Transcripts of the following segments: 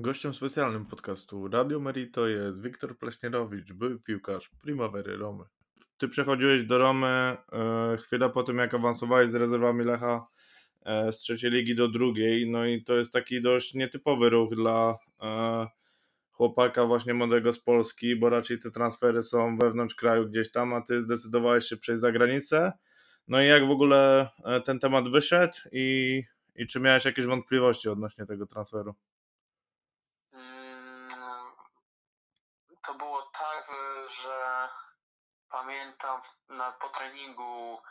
Gościem specjalnym podcastu Radio Merito jest Wiktor Pleśnierowicz, były piłkarz Primavery Romy. Ty przechodziłeś do Romy e, chwilę po tym, jak awansowałeś z rezerwami Lecha e, z trzeciej ligi do drugiej, no i to jest taki dość nietypowy ruch dla e, chłopaka właśnie młodego z Polski, bo raczej te transfery są wewnątrz kraju gdzieś tam, a ty zdecydowałeś się przejść za granicę. No i jak w ogóle e, ten temat wyszedł i, i czy miałeś jakieś wątpliwości odnośnie tego transferu? Mm, To było tak, y, że pamiętam na, po treningu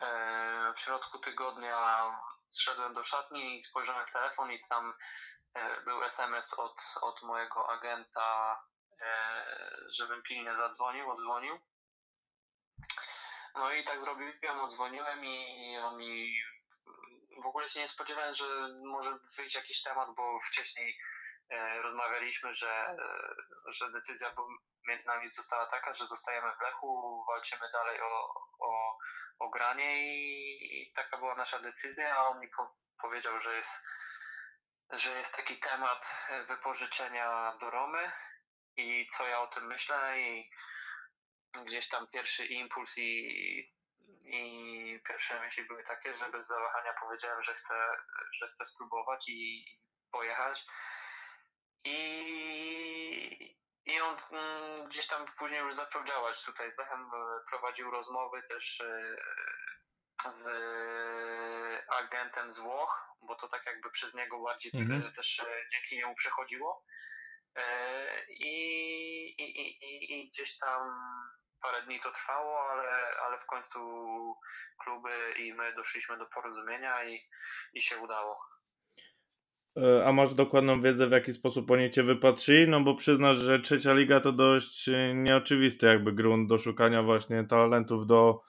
e, w środku tygodnia zszedłem do szatni i spojrzałem w telefon i tam e, był SMS od, od mojego agenta, e, żebym pilnie zadzwonił, odzwonił. No i tak zrobiłem, odzwoniłem i, on mi w ogóle się nie spodziewałem, że może wyjść jakiś temat, bo wcześniej rozmawialiśmy, że, że decyzja między nami została taka, że zostajemy w Lechu, walczymy dalej o, o, o granie i, i taka była nasza decyzja, a on mi po, powiedział, że jest, że jest taki temat wypożyczenia do Romy i co ja o tym myślę i gdzieś tam pierwszy impuls i, i pierwsze myśli były takie, że bez zawahania powiedziałem, że chcę, że chcę spróbować i pojechać. I, i on mm, gdzieś tam później już zaczął działać tutaj z Lechem, e, prowadził rozmowy też e, z agentem z Włoch, bo to tak jakby przez niego bardziej Mhm. też e, dzięki niemu przechodziło. I, i, i, i, I gdzieś tam parę dni to trwało, ale, ale w końcu kluby i my doszliśmy do porozumienia i, i się udało. E, A masz dokładną wiedzę, w jaki sposób oni cię wypatrzyli? No bo przyznasz, że trzecia liga to dość e, nieoczywisty jakby grunt do szukania właśnie talentów do,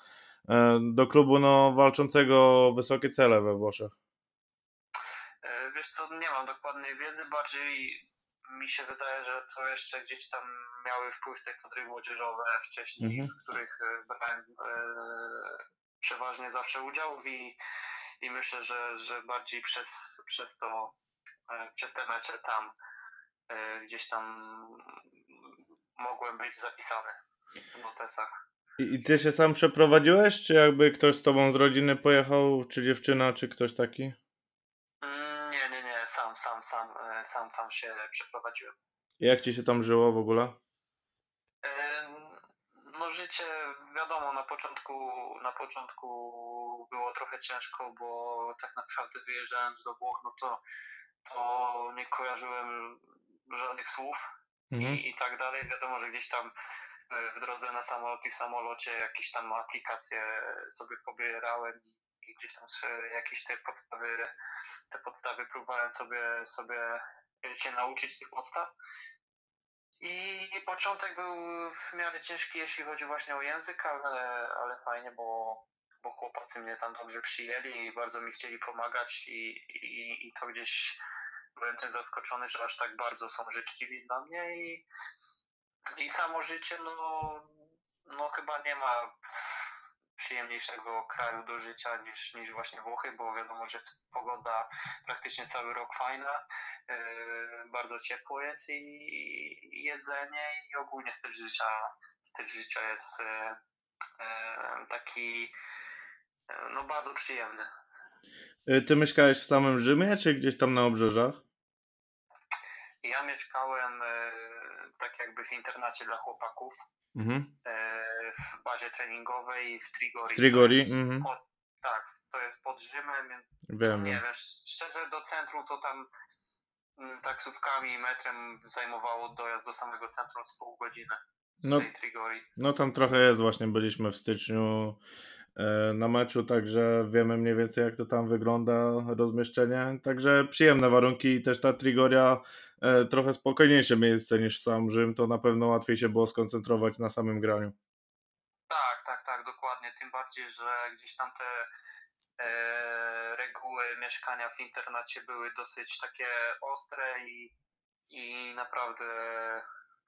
e, do klubu no, walczącego o wysokie cele we Włoszech. Wiesz co, nie mam dokładnej wiedzy, bardziej mi się wydaje, że to jeszcze gdzieś tam miały wpływ te kadry młodzieżowe wcześniej, Mhm. w których brałem przeważnie zawsze udział i, i myślę, że, że bardziej przez, przez to, przez te mecze tam e, gdzieś tam mogłem być zapisany w notesach. I, I ty się sam przeprowadziłeś, czy jakby ktoś z tobą z rodziny pojechał, czy dziewczyna, czy ktoś taki? Mm, Nie, nie, nie, sam, sam, sam, e, sam tam się przeprowadziłem. Jak ci się tam żyło w ogóle? No życie, wiadomo, na początku, na początku było trochę ciężko, bo tak naprawdę wyjeżdżając do Włoch, no to, to nie kojarzyłem żadnych słów Mhm. i, i tak dalej. Wiadomo, że gdzieś tam e, w drodze na samolot i w samolocie jakieś tam aplikacje sobie pobierałem i, gdzieś tam jakieś te podstawy, te podstawy próbowałem sobie, sobie się nauczyć tych podstaw. I początek był w miarę ciężki, jeśli chodzi właśnie o język, ale, ale fajnie, bo, bo chłopacy mnie tam dobrze przyjęli i bardzo mi chcieli pomagać i, i, i to gdzieś byłem tym zaskoczony, że aż tak bardzo są życzliwi dla mnie i, i samo życie, no, no chyba nie ma przyjemniejszego kraju do życia niż, niż właśnie Włochy, bo wiadomo, że pogoda praktycznie cały rok fajna, yy, bardzo ciepło jest i, i jedzenie i ogólnie styl życia, styl życia jest yy, taki no bardzo przyjemny. Y, Ty mieszkałeś w samym Rzymie, czy gdzieś tam na obrzeżach? Ja mieszkałem yy, tak jakby w internacie dla chłopaków Mhm. yy, w bazie treningowej w Trigori. W Trigori, mhm. pod, tak, to jest pod Rzymem, więc Wiem. Nie wiem. szczerze do centrum to tam mm, taksówkami i metrem zajmowało dojazd do samego centrum z pół godziny z No. tej Trigori. No tam trochę jest, właśnie byliśmy w styczniu na meczu, także wiemy mniej więcej jak to tam wygląda, rozmieszczenie. Także przyjemne warunki i też ta Trigoria e, trochę spokojniejsze miejsce niż sam Rzym, to na pewno łatwiej się było skoncentrować na samym graniu. Tak, tak, tak, dokładnie. Tym bardziej, że gdzieś tam te e, reguły mieszkania w internacie były dosyć takie ostre i, i naprawdę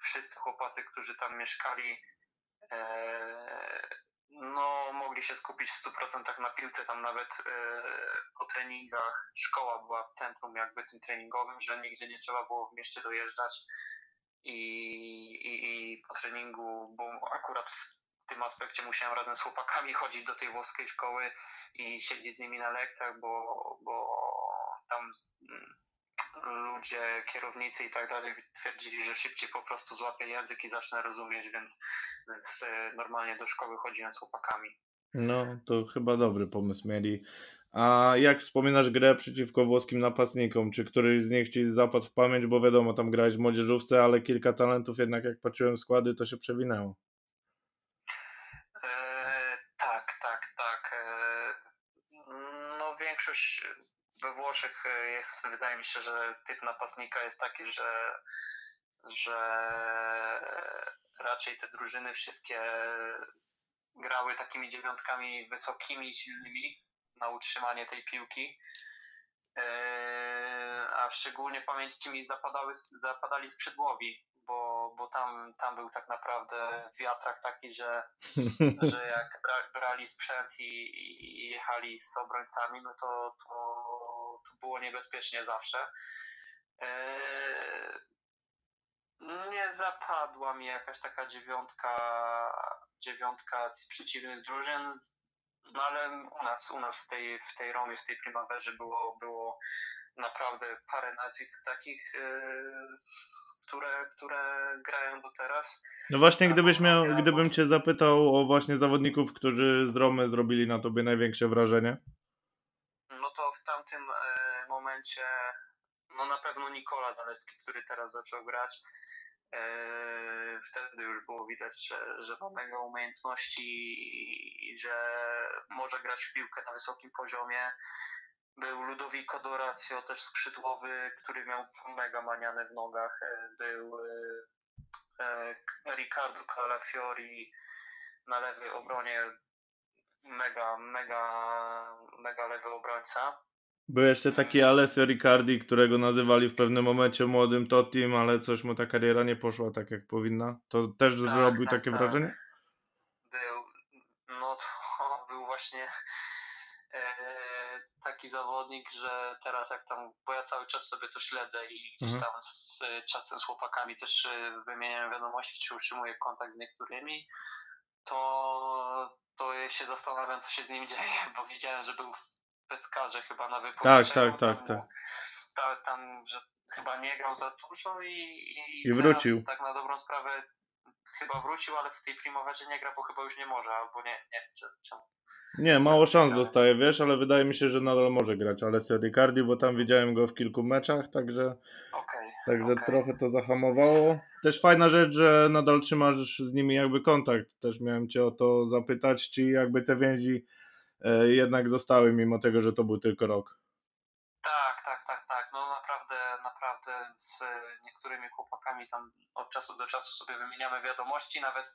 wszyscy chłopacy, którzy tam mieszkali, e, no, mogli się skupić w 100% na piłce, tam nawet e, po treningach szkoła była w centrum jakby tym treningowym, że nigdzie nie trzeba było w mieście dojeżdżać. I, i, i po treningu, bo akurat w tym aspekcie musiałem razem z chłopakami chodzić do tej włoskiej szkoły i siedzieć z nimi na lekcjach, bo, bo tam ludzie, kierownicy i tak dalej twierdzili, że szybciej po prostu złapię język i zacznę rozumieć, więc, więc e, normalnie do szkoły chodziłem z chłopakami. No, to chyba dobry pomysł mieli. A jak wspominasz grę przeciwko włoskim napastnikom? Czy któryś z nich ci zapadł w pamięć? Bo wiadomo, tam grałeś w młodzieżówce, ale kilka talentów jednak jak patrzyłem składy, to się przewinęło. E, tak, tak, tak. E, no większość we Włoszech e, jest, wydaje mi się, że typ napastnika jest taki, że, że raczej te drużyny wszystkie grały takimi dziewiątkami wysokimi, silnymi na utrzymanie tej piłki. E, a szczególnie w pamięci mi zapadały, zapadali skrzydłowi, bo, bo tam, tam był tak naprawdę wiatrak taki, że, że jak brali sprzęt i, i jechali z obrońcami, no to, to było niebezpiecznie zawsze. E, nie zapadła mi jakaś taka dziewiątka, dziewiątka z przeciwnych drużyn, no ale u nas, u nas w tej, w tej Romie, w tej Primaverze było, było naprawdę parę nazwisk takich, yy, które, które grają do teraz. No właśnie, gdybyś miał, gdybym cię zapytał o właśnie zawodników, którzy z Romy zrobili na tobie największe wrażenie? No to w tamtym e, momencie, no na pewno Nikola Zalewski, który teraz zaczął grać. E, wtedy już było widać, że, że ma mega umiejętności i że może grać w piłkę na wysokim poziomie. Był Ludovico Doracio, też skrzydłowy, który miał mega maniane w nogach. E, był e, Riccardo Calafiori na lewej obronie, mega, mega, mega lewy obrońca. Był jeszcze taki Alessio Riccardi, którego nazywali w pewnym momencie młodym Totim, ale coś mu ta kariera nie poszła tak jak powinna. To też tak, zrobił tak, takie tak. wrażenie? Był, no to był właśnie e, taki zawodnik, że teraz jak tam, bo ja cały czas sobie to śledzę i gdzieś mhm. tam z, czasem z chłopakami też e, wymieniałem wiadomości, czy utrzymuję kontakt z niektórymi, to, to się zastanawiam, co się z nim dzieje, bo widziałem, że był Peskarze chyba na wypożyczeniu. Tak, tak, tak, tak. Ta, tam, że chyba nie grał za dużo i, i, I wrócił. Tak na dobrą sprawę chyba wrócił, ale w tej Primaverze nie gra, bo chyba już nie może, albo nie, nie wiem czemu. Nie, mało szans dostaje, wiesz, ale wydaje mi się, że nadal może grać Alessio Riccardi, bo tam widziałem go w kilku meczach, także, okay, także okay. trochę to zahamowało. Też fajna rzecz, że nadal trzymasz z nimi jakby kontakt. Też miałem cię o to zapytać, czy jakby te więzi jednak zostały, mimo tego, że to był tylko rok. Tak, tak, tak, tak. No naprawdę, naprawdę z niektórymi chłopakami tam od czasu do czasu sobie wymieniamy wiadomości, nawet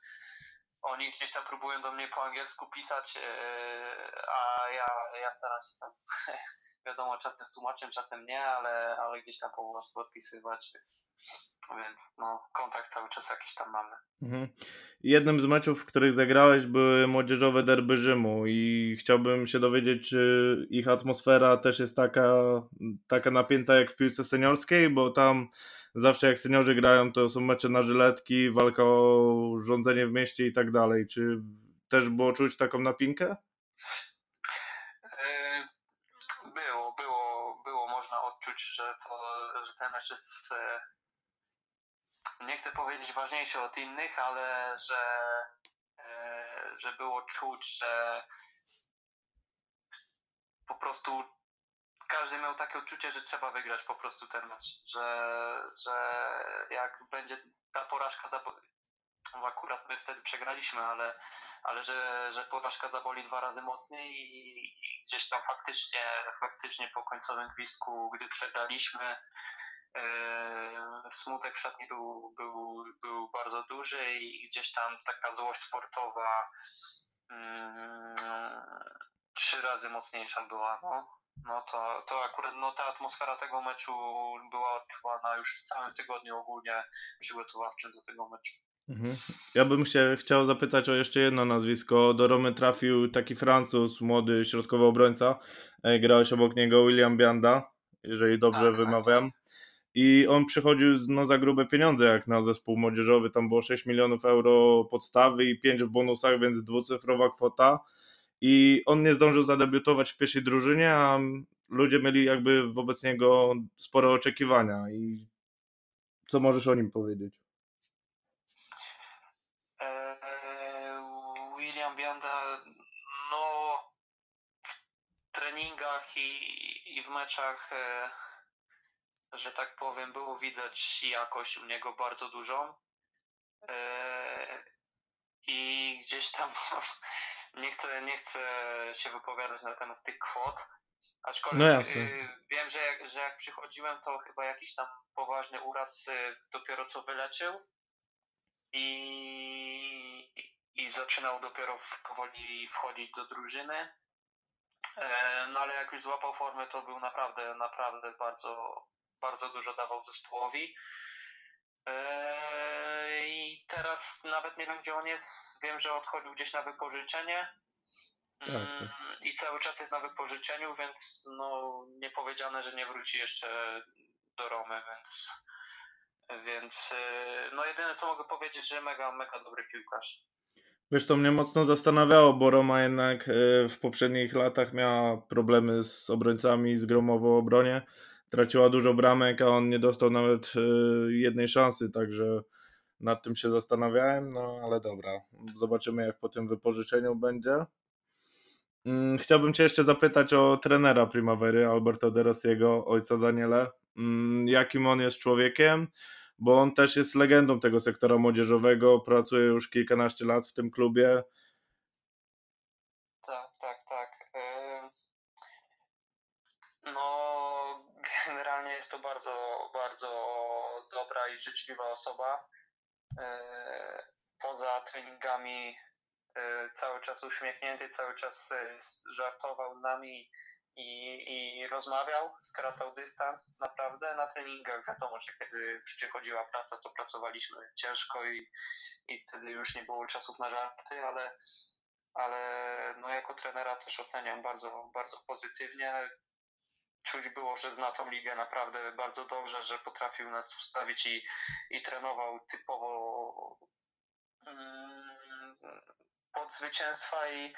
oni gdzieś tam próbują do mnie po angielsku pisać, e, a ja, ja staram się tam, wiadomo, czasem z tłumaczem, czasem nie, ale, ale gdzieś tam po włosku odpisywać, więc no, kontakt cały czas jakiś tam mamy. Mhm. Jednym z meczów, w których zagrałeś, były młodzieżowe derby Rzymu i chciałbym się dowiedzieć, czy ich atmosfera też jest taka, taka napięta jak w piłce seniorskiej, bo tam zawsze jak seniorzy grają, to są mecze na żyletki, walka o rządzenie w mieście i tak dalej. Czy też było czuć taką napinkę? E, było, było, było można odczuć, że, to, że ten mecz jest nie chcę powiedzieć ważniejsze od innych, ale że, e, że było czuć, że po prostu każdy miał takie odczucie, że trzeba wygrać po prostu ten mecz, że, że jak będzie ta porażka no akurat my wtedy przegraliśmy, ale, ale że, że porażka zaboli dwa razy mocniej i gdzieś tam faktycznie, faktycznie po końcowym gwizdku, gdy przegraliśmy, smutek w szatni był, był, był bardzo duży i gdzieś tam taka złość sportowa mm, trzy razy mocniejsza była. No, no to, to akurat no, ta atmosfera tego meczu była odczuwana już w całym tygodniu ogólnie przygotowawczym do tego meczu. Mhm. Ja bym się chciał zapytać o jeszcze jedno nazwisko. Do Romy trafił taki Francuz, młody środkowy obrońca. E, grałeś obok niego William Bianda, jeżeli dobrze Tak, tak, wymawiam. I on przychodził no, za grube pieniądze, jak na zespół młodzieżowy. Tam było 6 milionów euro podstawy i 5 w bonusach, więc dwucyfrowa kwota. I on nie zdążył zadebiutować w pierwszej drużynie, a ludzie mieli jakby wobec niego spore oczekiwania. I co możesz o nim powiedzieć? Eee, William Bianda, no w treningach i, i w meczach, e, że tak powiem, było widać jakość u niego bardzo dużą. E, I gdzieś tam nie chcę, nie chcę się wypowiadać na temat tych kwot. Aczkolwiek No jasne, y, jasne. wiem, że jak, że jak przychodziłem, to chyba jakiś tam poważny uraz y, dopiero co wyleczył i, i zaczynał dopiero powoli wchodzić do drużyny. E, No ale jak już złapał formę, to był naprawdę, naprawdę bardzo, bardzo dużo dawał zespołowi. E, I teraz nawet nie wiem, gdzie on jest. Wiem, że odchodził gdzieś na wypożyczenie. Mm, tak. I cały czas jest na wypożyczeniu, więc no nie powiedziane, że nie wróci jeszcze do Romy, więc więc y, no jedyne co mogę powiedzieć, że mega, mega dobry piłkarz. Wiesz, to mnie mocno zastanawiało, bo Roma jednak e, w poprzednich latach miała problemy z obrońcami, z gromową obronie. Traciła dużo bramek, a on nie dostał nawet e, jednej szansy, także nad tym się zastanawiałem, no ale dobra. Zobaczymy, jak po tym wypożyczeniu będzie. Mm, Chciałbym Cię jeszcze zapytać o trenera Primavery, Alberto De Rossiego, ojca Daniele. Mm, Jakim on jest człowiekiem? Bo on też jest legendą tego sektora młodzieżowego, pracuje już kilkanaście lat w tym klubie. Tak, tak, tak. Ym, No, generalnie jest to bardzo, bardzo dobra i życzliwa osoba. Yy, Poza treningami yy, cały czas uśmiechnięty, cały czas s- żartował z nami i, i rozmawiał, skracał dystans. Naprawdę na treningach wiadomo, że kiedy przychodziła praca, to pracowaliśmy ciężko i, i wtedy już nie było czasów na żarty, ale ale no jako trenera też oceniam bardzo, bardzo pozytywnie. Czuć było, że zna tą ligę naprawdę bardzo dobrze, że potrafił nas ustawić i, i trenował typowo mm, pod zwycięstwa i,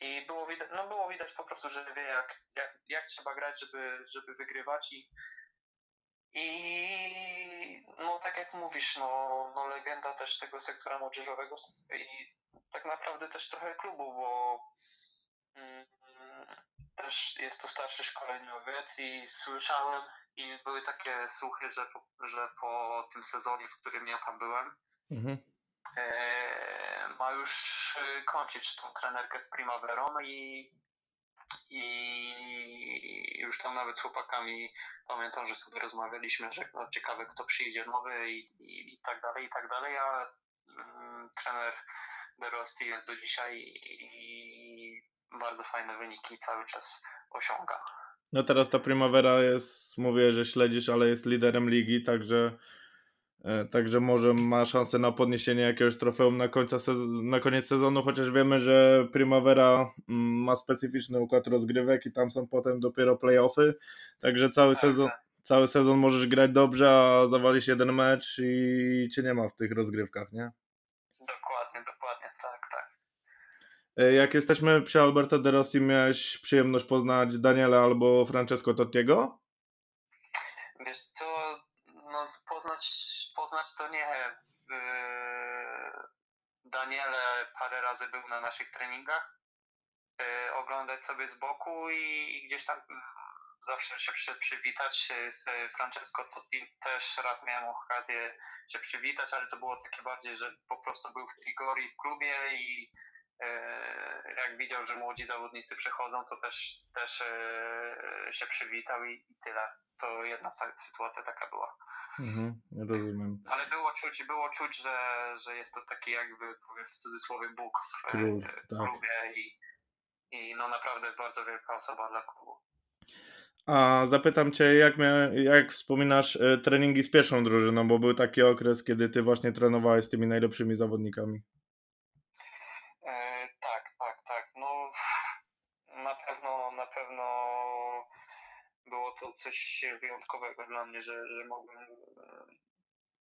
i było, widać, no było widać po prostu, że wie jak, jak, jak trzeba grać, żeby, żeby wygrywać i, i no tak jak mówisz, no, no legenda też tego sektora młodzieżowego i tak naprawdę też trochę klubu, bo mm, też jest to starszy szkoleniowiec i słyszałem i były takie słuchy, że po, że po tym sezonie, w którym ja tam byłem, Mhm. e, ma już e, kończyć tą trenerkę z Primaverą i, i już tam nawet z chłopakami pamiętam, że sobie rozmawialiśmy, że no, ciekawe kto przyjdzie nowy i, i, i tak dalej, i tak dalej, a mm, trener De Rossi jest do dzisiaj i bardzo fajne wyniki cały czas osiąga. No teraz ta Primavera jest, mówię, że śledzisz, ale jest liderem ligi, także, e, także może ma szansę na podniesienie jakiegoś trofeum na, końca na koniec sezonu, chociaż wiemy, że Primavera mm, ma specyficzny układ rozgrywek i tam są potem dopiero playoffy, także cały Tak, sezon, tak. cały sezon możesz grać dobrze, a zawalisz jeden mecz i cię nie ma w tych rozgrywkach, nie? Dokładnie, dokładnie, tak, tak. E, Jak jesteśmy przy Alberto De Rossi, miałeś przyjemność poznać Daniela albo Francesco Tottiego? Wiesz co, no poznać, poznać to nie. Yy, Daniele parę razy był na naszych treningach. Yy, oglądać sobie z boku i, gdzieś tam mm, zawsze się przy, przywitać z Francesco Totti. Też raz miałem okazję się przywitać, ale to było takie bardziej, że po prostu był w Trigori w klubie i jak widział, że młodzi zawodnicy przychodzą, to też, też yy, się przywitał i, i tyle. To jedna sytuacja taka była. Mhm, rozumiem. Ale było czuć, było czuć, że, że jest to taki jakby, powiem w cudzysłowie, Bóg w, Król, w tak. klubie i, i no naprawdę bardzo wielka osoba dla klubu. A zapytam cię, jak, mia- jak wspominasz e, treningi z pierwszą drużyną, bo był taki okres, kiedy ty właśnie trenowałeś z tymi najlepszymi zawodnikami. E, tak, tak, tak. No na pewno, na pewno było coś wyjątkowego dla mnie, że, że mogłem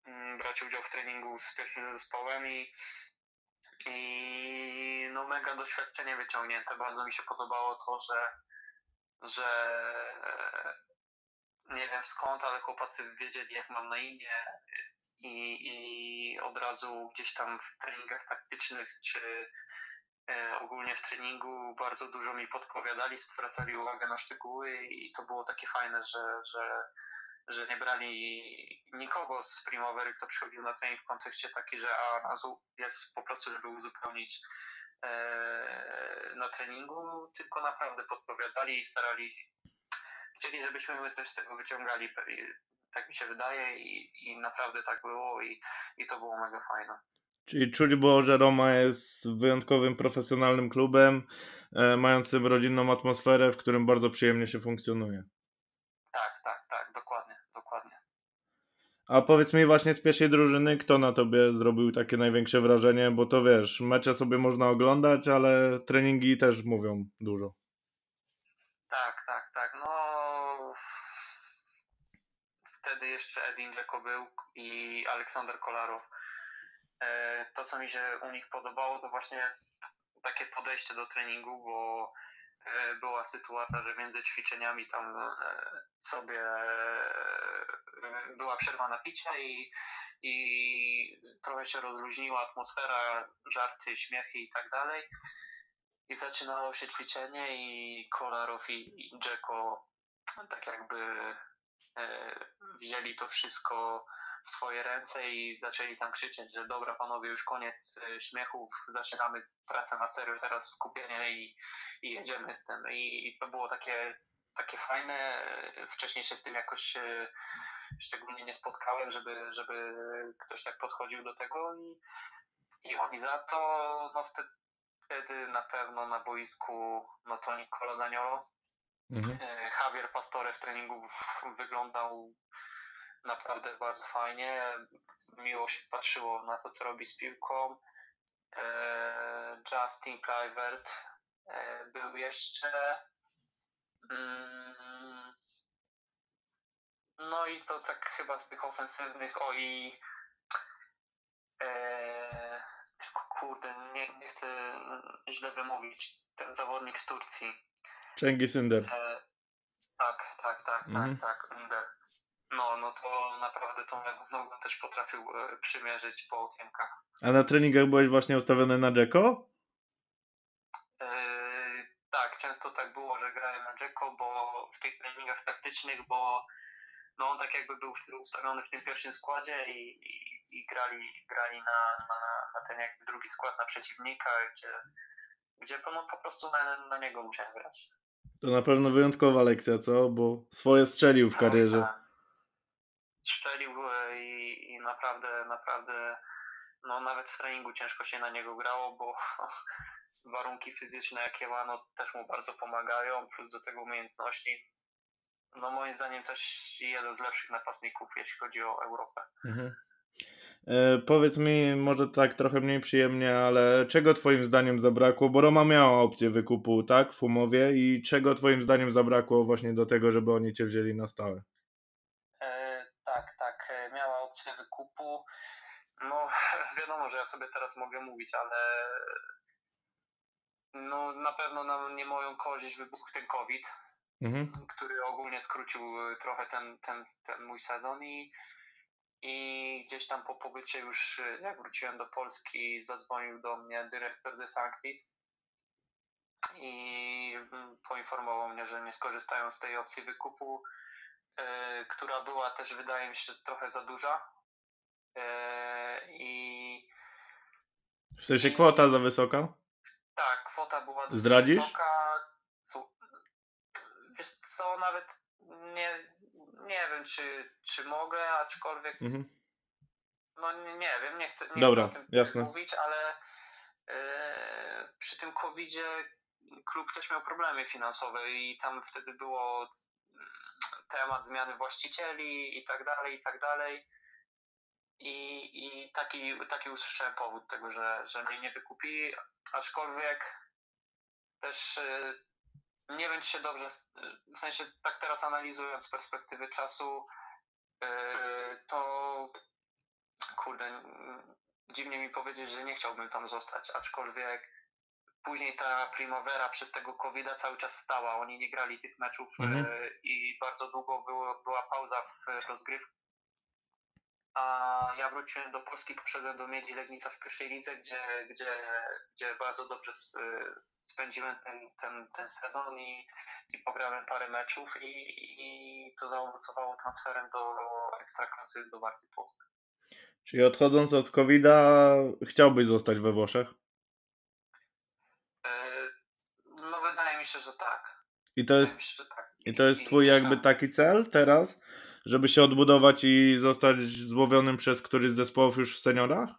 e, brać udział w treningu z pierwszym zespołem i, i no mega doświadczenie wyciągnięte. Bardzo mi się podobało to, że, że e, nie wiem skąd, ale chłopacy wiedzieli jak mam na imię i, i od razu gdzieś tam w treningach taktycznych czy ogólnie w treningu bardzo dużo mi podpowiadali, zwracali uwagę na szczegóły i to było takie fajne, że, że, że nie brali nikogo z Primavery, kto przychodził na trening w kontekście taki, że a jest po prostu, żeby uzupełnić e, na treningu, tylko naprawdę podpowiadali i starali, chcieli, żebyśmy my coś z tego wyciągali. Tak mi się wydaje i, i naprawdę tak było i, i to było mega fajne. Czyli czuć było, że Roma jest wyjątkowym profesjonalnym klubem, e, mającym rodzinną atmosferę, w którym bardzo przyjemnie się funkcjonuje. Tak, tak, tak, dokładnie, dokładnie. A powiedz mi właśnie z pierwszej drużyny, kto na tobie zrobił takie największe wrażenie, bo to wiesz, mecze sobie można oglądać, ale treningi też mówią dużo. Tak, tak, tak. No wtedy jeszcze Edin Dzeko był i Aleksander Kolarow. E, To, co mi się u nich podobało, to właśnie takie podejście do treningu, bo e, była sytuacja, że między ćwiczeniami tam e, sobie była przerwa na picie i, i trochę się rozluźniła atmosfera, żarty, śmiechy i tak dalej. I zaczynało się ćwiczenie i Kolarow i i Dzeko tak jakby wzięli to wszystko w swoje ręce i zaczęli tam krzyczeć, że dobra panowie, już koniec e, śmiechów, zaczynamy pracę na serio, teraz skupienie i, i jedziemy z tym. I, I to było takie, takie fajne. E, Wcześniej się z tym jakoś e, szczególnie nie spotkałem, żeby, żeby ktoś tak podchodził do tego i, i oni za to no wtedy, wtedy na pewno na boisku no to Nicolo Zaniolo, Mhm. Javier Pastore w treningu wyglądał naprawdę bardzo fajnie. Miło się patrzyło na to, co robi z piłką. E, Justin Kluivert e, był jeszcze. Mm, No i to tak chyba z tych ofensywnych, o i e, tylko kurde, nie, nie chcę źle wymówić. Ten zawodnik z Turcji. Cengiz Ünder. E, tak, tak, tak, Mhm. tak, tak. No, no to naprawdę tą lewą nogą też potrafił e, przymierzyć po okienkach. A na treningach byłeś właśnie ustawiony na Dzeko? E, tak, często tak było, że grałem na Jacko, bo w tych treningach taktycznych, bo no on tak jakby był ustawiony w tym pierwszym składzie i, i, i grali, grali na, na, na ten jakby drugi skład na przeciwnika, gdzie, gdzie no, po prostu na, na niego musiałem grać. To na pewno wyjątkowa lekcja, co? Bo swoje strzelił w karierze. Tak. Strzelił e, i, i naprawdę, naprawdę, no nawet w treningu ciężko się na niego grało, bo warunki fizyczne jakie ma, no też mu bardzo pomagają, plus do tego umiejętności. No moim zdaniem też jeden z lepszych napastników, jeśli chodzi o Europę. Mhm. E, powiedz mi, może tak trochę mniej przyjemnie, ale czego twoim zdaniem zabrakło? Bo Roma miała opcję wykupu, tak, w umowie i czego twoim zdaniem zabrakło właśnie do tego, żeby oni cię wzięli na stałe? E, tak, tak, e, miała wykupu. No wiadomo, że ja sobie teraz mogę mówić, ale no na pewno na nie moją korzyść wybuchł ten COVID. Mhm. który ogólnie skrócił y, trochę ten, ten, ten mój sezon i, i gdzieś tam po pobycie już y, jak wróciłem do Polski zadzwonił do mnie dyrektor De Sanctis i mm, poinformował mnie, że nie skorzystają z tej opcji wykupu, y, która była też wydaje mi się trochę za duża i W sensie kwota za wysoka? tak, kwota była dosyć Zdradzisz? wysoka. Wiesz co, nawet nie, nie wiem, czy, czy mogę, aczkolwiek Mhm. no nie, nie wiem, nie chcę, nie Dobra, chcę o tym jasne. mówić, ale e, przy tym covidzie klub też miał problemy finansowe i tam wtedy było temat zmiany właścicieli i tak dalej, i tak dalej. I, i taki, taki usłyszałem powód tego, że, że mnie nie wykupili, aczkolwiek też y, nie wiem, czy się dobrze, w sensie tak teraz analizując z perspektywy czasu, y, to kurde, dziwnie mi powiedzieć, że nie chciałbym tam zostać, aczkolwiek później ta Primavera przez tego covid cały czas stała. Oni nie grali tych meczów Mhm. e, i bardzo długo było, była pauza w rozgrywce. A ja wróciłem do Polski, poszedłem do Miedzi Legnica w pierwszej lidze, gdzie, gdzie, gdzie bardzo dobrze e, spędziłem ten, ten, ten sezon i, i pograłem parę meczów i, i to zaowocowało transferem do Ekstraklasy do Warty Polski. Czyli odchodząc od COVID-a, chciałbyś zostać we Włoszech? E, No wydaje mi się, że tak. I to jest, się, tak. i to jest twój jakby taki cel teraz? Żeby się odbudować i zostać złowionym przez któryś z zespołów już w seniorach?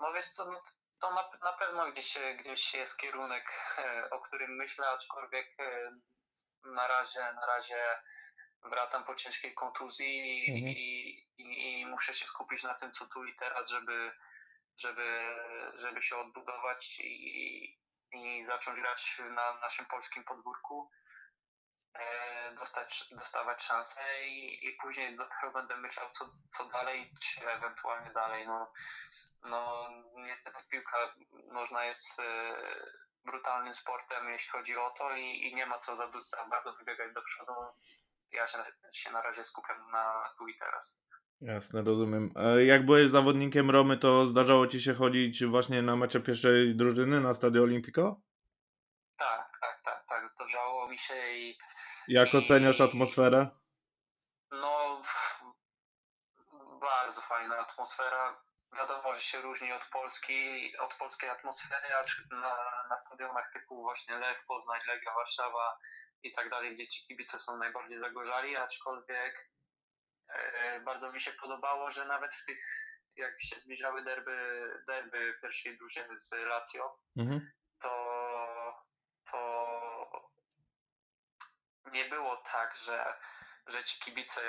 No wiesz co, no to na, na pewno gdzieś, gdzieś jest kierunek, e, o którym myślę, aczkolwiek e, na razie, na razie wracam po ciężkiej kontuzji i, Mhm. i, i, i muszę się skupić na tym, co tu i teraz, żeby, żeby, żeby się odbudować i, i zacząć grać na naszym polskim podwórku. E, Dostać, dostawać szansę i, i później dopiero będę myślał, co, co dalej, czy ewentualnie dalej. No, no niestety piłka nożna jest e, brutalnym sportem, jeśli chodzi o to i, i nie ma co za, za bardzo wybiegać do przodu. Ja się, się na razie skupiam na tu i teraz. Jasne, rozumiem. Jak byłeś zawodnikiem Romy, to zdarzało ci się chodzić właśnie na mecze pierwszej drużyny na Stadio Olimpico? Tak, tak, tak, tak. Zdarzało mi się i Jak I- oceniasz atmosferę? no bardzo fajna atmosfera. Wiadomo, że się różni od Polski, od polskiej atmosfery, acz na, na stadionach typu właśnie Lech, Poznań, Legia, Warszawa i tak dalej, gdzie ci kibice są najbardziej zagorzali, aczkolwiek e, bardzo mi się podobało, że nawet w tych, jak się zbliżały derby, derby pierwszej drużyny z Lazio, Mhm. to, to nie było tak, że, że ci kibice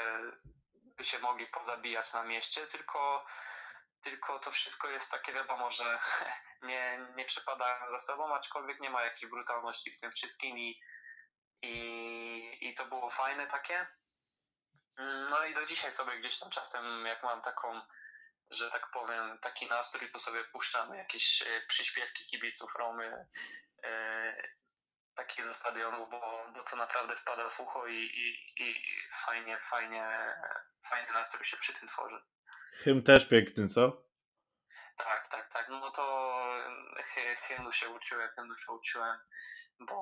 by się mogli pozabijać na mieście, tylko, tylko to wszystko jest takie wiadomo, że nie, nie przepadają za sobą, aczkolwiek nie ma jakiejś brutalności w tym wszystkim i, i, i to było fajne takie. No i do dzisiaj sobie gdzieś tam czasem, jak mam taką, że tak powiem, taki nastrój, to sobie puszczamy jakieś e, przyśpiewki kibiców Romy, takie ze stadionu, bo, bo to naprawdę wpada w ucho i, i, i fajnie, fajnie, fajny nastrój się przy tym tworzy. Hymn też piękny, co? Tak, tak, tak. No to hy, hymnu się uczyłem, hymnu się uczyłem, bo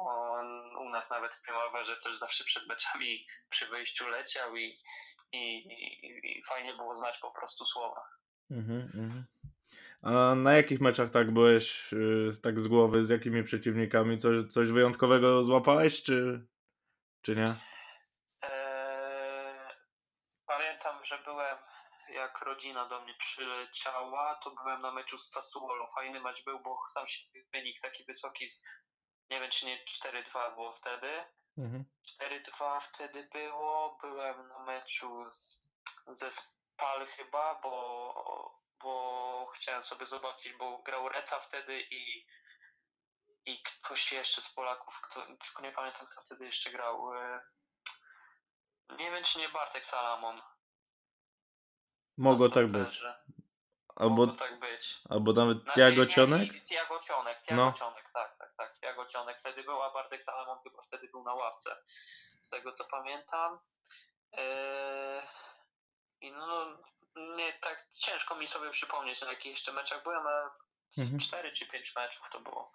u nas nawet w Primaverze też zawsze przed meczami przy wyjściu leciał i, i, i, i fajnie było znać po prostu słowa. Mhm, mhm. A na jakich meczach tak byłeś y, tak z głowy, z jakimi przeciwnikami? Coś, coś wyjątkowego złapałeś, czy, czy nie? Eee, pamiętam, że byłem, jak rodzina do mnie przyleciała, to byłem na meczu z Sassuolo. Fajny mecz był, bo tam się wynik taki wysoki, nie wiem czy nie 4-2 było wtedy. Mhm. 4-2 wtedy było. Byłem na meczu ze Spal chyba, bo chciałem sobie zobaczyć, bo grał Reca wtedy i, i ktoś jeszcze z Polaków, kto, tylko nie pamiętam kto wtedy jeszcze grał. e, Nie wiem czy nie Bartek Salamon. Mogło tak być. Albo, Mogło tak być. albo nawet Na- Tiago nie, nie, Cionek? Tiago Cionek, Tiago No. Cionek, tak, tak, tak. Tiago Cionek wtedy był, a Bartek Salamon chyba wtedy był na ławce. Z tego co pamiętam. Eee, I no, nie, tak ciężko mi sobie przypomnieć, na jakich jeszcze meczach byłem, a z Mhm. 4 czy 5 meczów to było.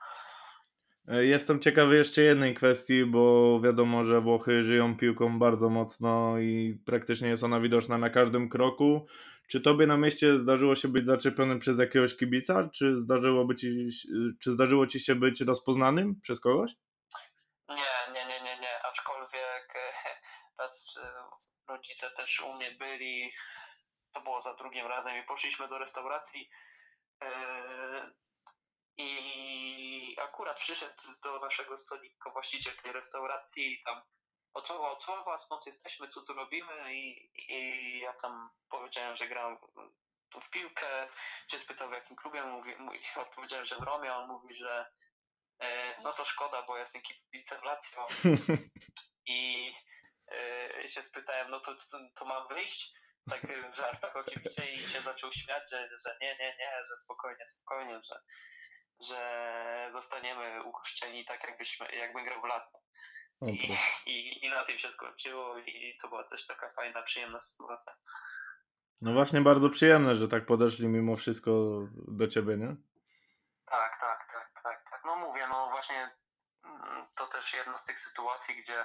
E, Jestem ciekawy jeszcze jednej kwestii, bo wiadomo, że Włochy żyją piłką bardzo mocno i praktycznie jest ona widoczna na każdym kroku. Czy tobie na mieście zdarzyło się być zaczepionym przez jakiegoś kibica? Czy, zdarzyłoby ci, czy zdarzyło ci się być rozpoznanym przez kogoś? Nie, nie, nie, nie, nie. Aczkolwiek e, raz e, rodzice też u mnie byli, to było za drugim razem i poszliśmy do restauracji e, i akurat przyszedł do naszego stolika właściciel tej restauracji i tam od słowa od słowa, skąd jesteśmy, co tu robimy i, i ja tam powiedziałem, że gram tu w piłkę, się spytał w jakim klubie, mówi, mówi, odpowiedziałem, że w Romie, on mówi, że e, no to szkoda, bo ja jestem kibicem Lazio i e, się spytałem, no to, to, to mam wyjść? Tak e, w żartach oczywiście i się zaczął śmiać, że, że nie, nie, nie, że spokojnie, spokojnie, że, że zostaniemy ugoszczeni tak jakbyśmy, jakbym grał w Lazio. O, I, i, I na tym się skończyło i to była też taka fajna, przyjemna sytuacja. No właśnie bardzo przyjemne, że tak podeszli mimo wszystko do ciebie, nie? Tak, tak, tak, tak, tak. No mówię, no właśnie mm, to też jedna z tych sytuacji, gdzie,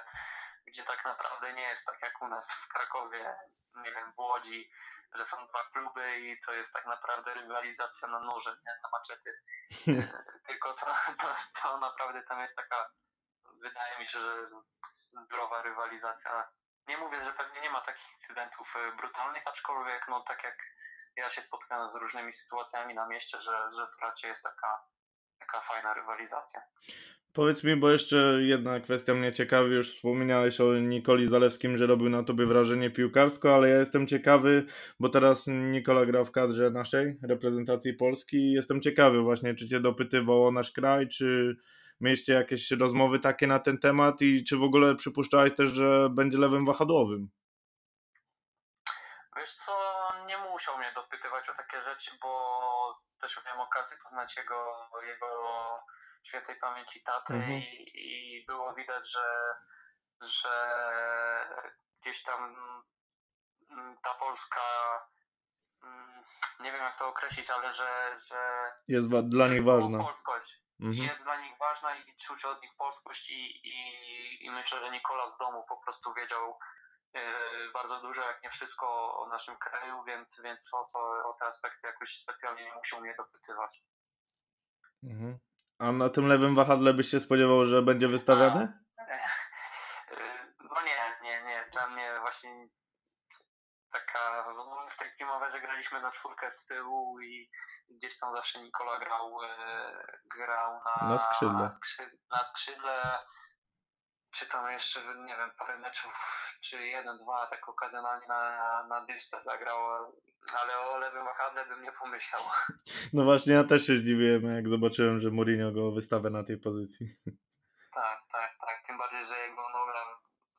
gdzie tak naprawdę nie jest tak jak u nas w Krakowie, nie wiem, w Łodzi, że są dwa kluby i to jest tak naprawdę rywalizacja na noże, nie na maczety. E, Tylko to, to, to naprawdę tam jest taka, wydaje mi się, że zdrowa rywalizacja. Nie mówię, że pewnie nie ma takich incydentów e, brutalnych, aczkolwiek no tak jak ja się spotkałem z różnymi sytuacjami na mieście, że, że to raczej jest taka, taka fajna rywalizacja. Powiedz mi, bo jeszcze jedna kwestia mnie ciekawi, już wspomniałeś o Nikoli Zalewskim, że robił na tobie wrażenie piłkarsko, ale ja jestem ciekawy, bo teraz Nikola gra w kadrze naszej reprezentacji Polski jestem ciekawy właśnie, czy cię dopytywał o nasz kraj, czy mieliście jakieś rozmowy takie na ten temat i czy w ogóle przypuszczałeś też, że będzie lewym wahadłowym? Wiesz co, nie musiał mnie dopytywać o takie rzeczy, bo też miałem okazję poznać jego, jego świętej pamięci tatę Mhm. i, i było widać, że, że gdzieś tam mm, ta Polska, mm, nie wiem jak to określić, ale że, że Jest dla nich ważna. Polskość. Mhm. jest dla nich ważna i czuć od nich polskość i, i, i myślę, że Nikola z domu po prostu wiedział e, bardzo dużo, jak nie wszystko o naszym kraju, więc, więc o, to, o te aspekty jakoś specjalnie nie musiał mnie dopytywać. Mhm. A na tym lewym wahadle byś się spodziewał, że będzie wystawiany? No nie, nie, nie. Dla mnie właśnie taka, no w tej Primaverze graliśmy na czwórkę z tyłu i gdzieś tam zawsze Nikola grał, e, grał na, Na skrzydle. Na, skrzy, na skrzydle. Czy tam jeszcze, nie wiem, parę meczów, czy jeden, dwa, tak okazjonalnie na, na dyszce zagrał, ale o lewym wahadle bym nie pomyślał. No właśnie, ja też się zdziwiłem, jak zobaczyłem, że Mourinho go wystawia na tej pozycji. Tak, tak, tak. Tym bardziej, że jego noga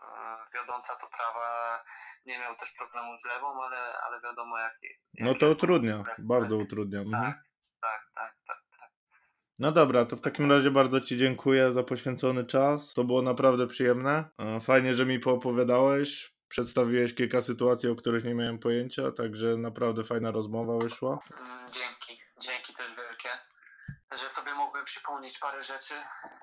e, wiodąca to prawa nie miał też problemu z lewą, ale, ale wiadomo jak. No to utrudnia, lewy, bardzo tak, utrudnia. Mhm. Tak, tak, tak, tak. No dobra, to w takim razie bardzo Ci dziękuję za poświęcony czas. To było naprawdę przyjemne. E, Fajnie, że mi poopowiadałeś. Przedstawiłeś kilka sytuacji, o których nie miałem pojęcia, także naprawdę fajna rozmowa wyszła. Mm, Dzięki, dzięki też wielkie, że sobie mogłem przypomnieć parę rzeczy.